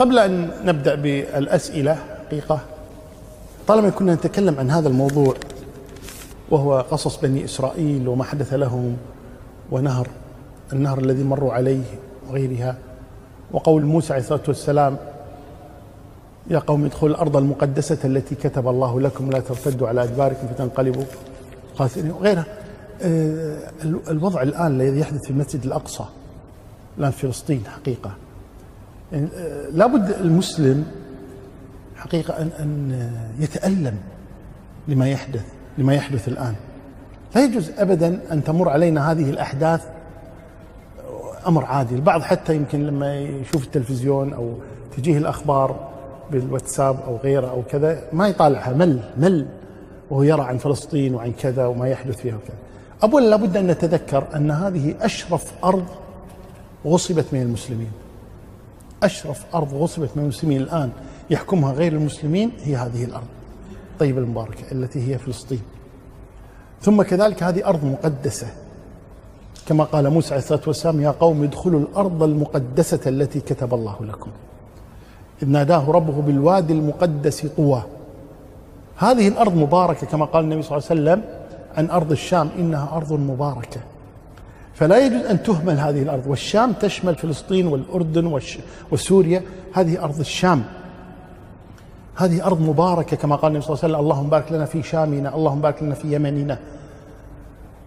قبل أن نبدأ بالأسئلة حقيقة طالما كنا نتكلم عن هذا الموضوع وهو قصص بني إسرائيل وما حدث لهم ونهر النهر الذي مروا عليه وغيرها وقول موسى عليه الصلاة والسلام يا قوم ادخلوا الأرض المقدسة التي كتب الله لكم لا ترتدوا على أدباركم فتنقلبوا خاسرين وغيرها. آه، الوضع الآن الذي يحدث في المسجد الأقصى الآن في فلسطين حقيقة. يعني لابد المسلم حقيقة أن أن يتألم لما يحدث لما يحدث الآن. لا يجوز أبدا أن تمر علينا هذه الأحداث أمر عادي البعض حتى يمكن لما يشوف التلفزيون أو تجيه الأخبار بالواتساب أو غيره أو كذا ما يطالعها. مل مل. وهو يرى عن فلسطين وعن كذا وما يحدث فيها وكذا. أولا لابد أن نتذكر أن هذه أشرف أرض غصبت من المسلمين. أشرف أرض غصبت من المسلمين الآن يحكمها غير المسلمين هي هذه الأرض. طيب المباركة التي هي فلسطين. ثم كذلك هذه أرض مقدسة. كما قال موسى عليه الصلاة والسلام يا قوم ادخلوا الأرض المقدسة التي كتب الله لكم. إذ ناداه ربه بالوادي المقدس طوى هذه الأرض مباركة كما قال النبي صلى الله عليه وسلم عن أرض الشام إنها أرض مباركة. فلا يجوز أن تهمل هذه الأرض. والشام تشمل فلسطين والأردن وسوريا. هذه أرض الشام. هذه أرض مباركة كما قال النبي صلى الله عليه وسلم. اللهم بارك لنا في شامنا. اللهم بارك لنا في يمننا.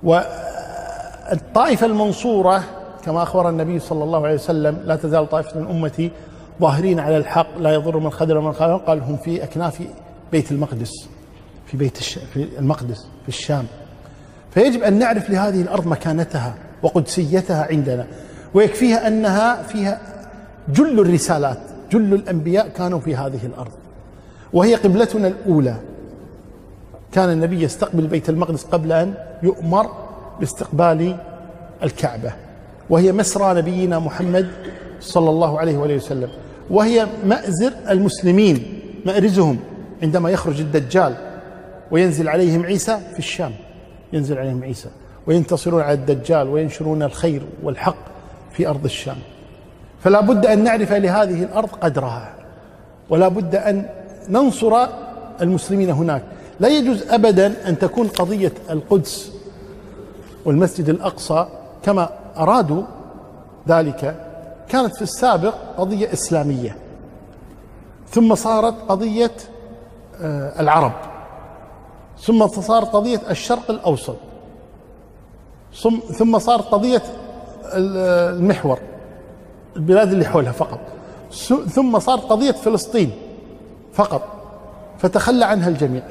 والطائفة المنصورة كما أخبر النبي صلى الله عليه وسلم لا تزال طائفة من أمتي ظاهرين على الحق لا يضر من خذل ومن خذل. قال هم في أكناف بيت المقدس في بيت الش... في المقدس في الشام. فيجب أن نعرف لهذه الأرض مكانتها. وقدسيتها عندنا. ويكفيها أنها فيها جل الرسالات جل الأنبياء كانوا في هذه الأرض. وهي قبلتنا الأولى. كان النبي يستقبل بيت المقدس قبل أن يؤمر باستقبال الكعبة. وهي مسرى نبينا محمد صلى الله عليه وآله وسلم. وهي مأزر المسلمين مأرزهم عندما يخرج الدجال وينزل عليهم عيسى في الشام. ينزل عليهم عيسى. وينتصرون على الدجال وينشرون الخير والحق في أرض الشام. فلا بد أن نعرف لهذه الأرض قدرها ولا بد أن ننصر المسلمين هناك. لا يجوز ابدا أن تكون قضية القدس والمسجد الأقصى كما أرادوا ذلك. كانت في السابق قضية إسلامية ثم صارت قضية آه، العرب ثم صارت قضية الشرق الأوسط. ثم صارت قضية المحور البلاد اللي حولها فقط. ثم صارت قضية فلسطين فقط فتخلى عنها الجميع.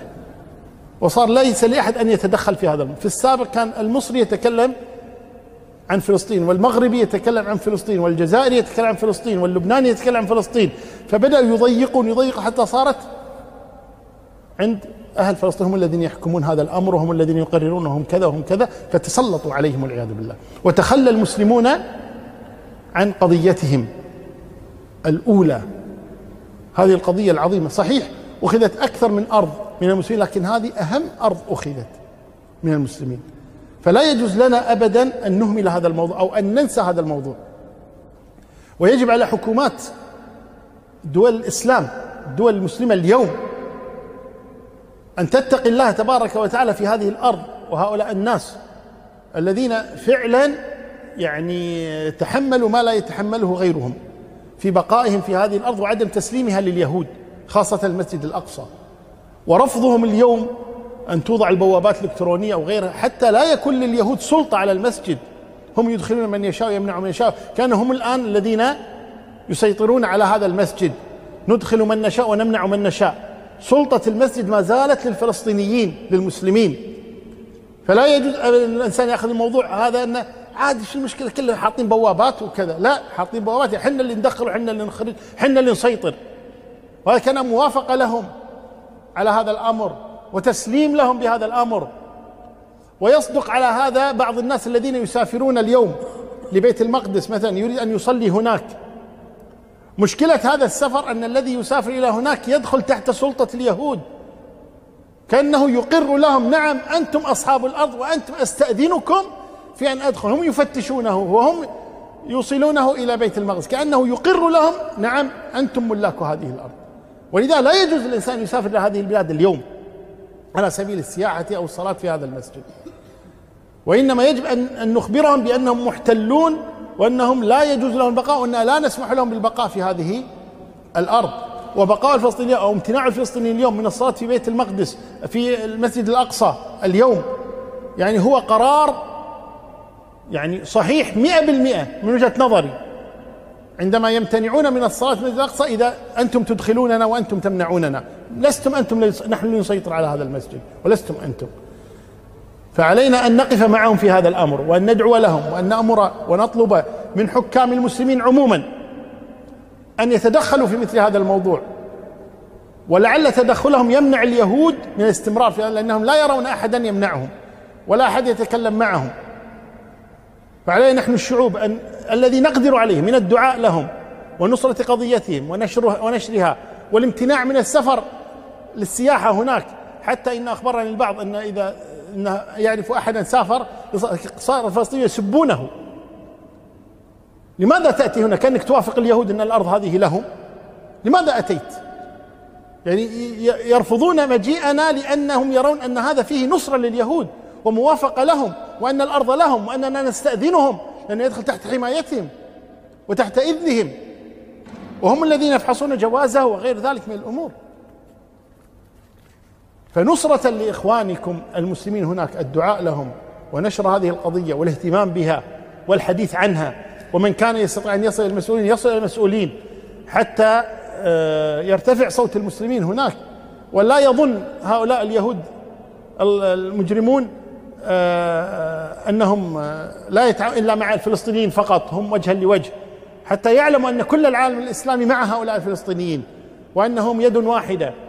وصار ليس لأحد أن يتدخل في هذا في السابق كان المصري يتكلم عن فلسطين والمغربي يتكلم عن فلسطين والجزائري يتكلم عن فلسطين واللبناني يتكلم عن فلسطين فبدأوا يضيقون يضيقون حتى صارت عند أهل فلسطين هم الذين يحكمون هذا الأمر وهم الذين يقررون وهم كذا وهم كذا فتسلطوا عليهم والعياذ بالله. وتخلى المسلمون عن قضيتهم الأولى. هذه القضية العظيمة. صحيح أخذت أكثر من أرض من المسلمين لكن هذه أهم أرض أخذت من المسلمين. فلا يجوز لنا أبدا أن نهمل هذا الموضوع أو أن ننسى هذا الموضوع. ويجب على حكومات دول الإسلام الدول المسلمة اليوم أن تتقي الله تبارك وتعالى في هذه الأرض وهؤلاء الناس الذين فعلا يعني تحملوا ما لا يتحمله غيرهم في بقائهم في هذه الأرض وعدم تسليمها لليهود خاصة المسجد الأقصى. ورفضهم اليوم أن توضع البوابات الإلكترونية أو غيرها حتى لا يكون لليهود سلطة على المسجد. هم يدخلون من يشاء ويمنعون من يشاء. كانوا هم الآن الذين يسيطرون على هذا المسجد. ندخل من نشاء ونمنع من نشاء. سلطة المسجد ما زالت للفلسطينيين للمسلمين. فلا يجوز الإنسان يأخذ الموضوع هذا إنه عادي شو المشكلة؟ كلنا حاطين بوابات وكذا. لا حاطين بوابات. إحنا اللي ندخل وحنا اللي نخرج إحنا اللي نسيطر. وهذا كان موافقة لهم على هذا الأمر وتسليم لهم بهذا الأمر. ويصدق على هذا بعض الناس الذين يسافرون اليوم لبيت المقدس مثلا يريد أن يصلي هناك. مشكلة هذا السفر أن الذي يسافر إلى هناك يدخل تحت سلطة اليهود. كأنه يقر لهم نعم أنتم أصحاب الأرض وأنتم أستأذنكم في أن أدخل. هم يفتشونه وهم يوصلونه إلى بيت المقدس. كأنه يقر لهم نعم أنتم ملاك هذه الأرض. ولذا لا يجوز للإنسان يسافر إلى هذه البلاد اليوم على سبيل السياحة أو الصلاة في هذا المسجد. وإنما يجب ان نخبرهم بأنهم محتلون وأنهم لا يجوز لهم البقاء وان لا نسمح لهم بالبقاء في هذه الأرض. وبقاء الفلسطينيين أو امتناع الفلسطينيين اليوم من الصلاة في بيت المقدس في المسجد الأقصى اليوم. يعني هو قرار يعني صحيح مئة بالمئة من وجهة نظري. عندما يمتنعون من الصلاة في المسجد الأقصى إذا أنتم تدخلوننا وأنتم تمنعوننا. لستم أنتم نحن نسيطر على هذا المسجد ولستم أنتم. فعلينا أن نقف معهم في هذا الأمر وأن ندعو لهم وأن نأمر ونطلب من حكام المسلمين عموما أن يتدخلوا في مثل هذا الموضوع. ولعل تدخلهم يمنع اليهود من الاستمرار في لأنهم لا يرون أحدا يمنعهم ولا أحد يتكلم معهم. فعلينا نحن الشعوب أن الذي نقدر عليه من الدعاء لهم ونصرة قضيتهم ونشرها, ونشرها والامتناع من السفر للسياحة هناك حتى إن أخبرني البعض أن إذا أن يعرف أحدا سافر صار الفلسطينيين يسبونه. لماذا تأتي هنا؟ كأنك توافق اليهود أن الأرض هذه لهم. لماذا أتيت؟ يعني يرفضون مجيئنا لأنهم يرون أن هذا فيه نصرة لليهود وموافقة لهم وأن الأرض لهم وأننا نستأذنهم لأن يدخل تحت حمايتهم وتحت إذنهم. وهم الذين يفحصون جوازه وغير ذلك من الأمور. فنصرة لإخوانكم المسلمين هناك الدعاء لهم ونشر هذه القضية والاهتمام بها والحديث عنها ومن كان يستطيع أن يصل إلى المسؤولين يصل إلى المسؤولين حتى آه، يرتفع صوت المسلمين هناك. ولا يظن هؤلاء اليهود المجرمون آه، أنهم آه، لا يتعاونون إلا مع الفلسطينيين فقط هم وجها لوجه حتى يعلموا أن كل العالم الإسلامي مع هؤلاء الفلسطينيين وأنهم يد واحدة.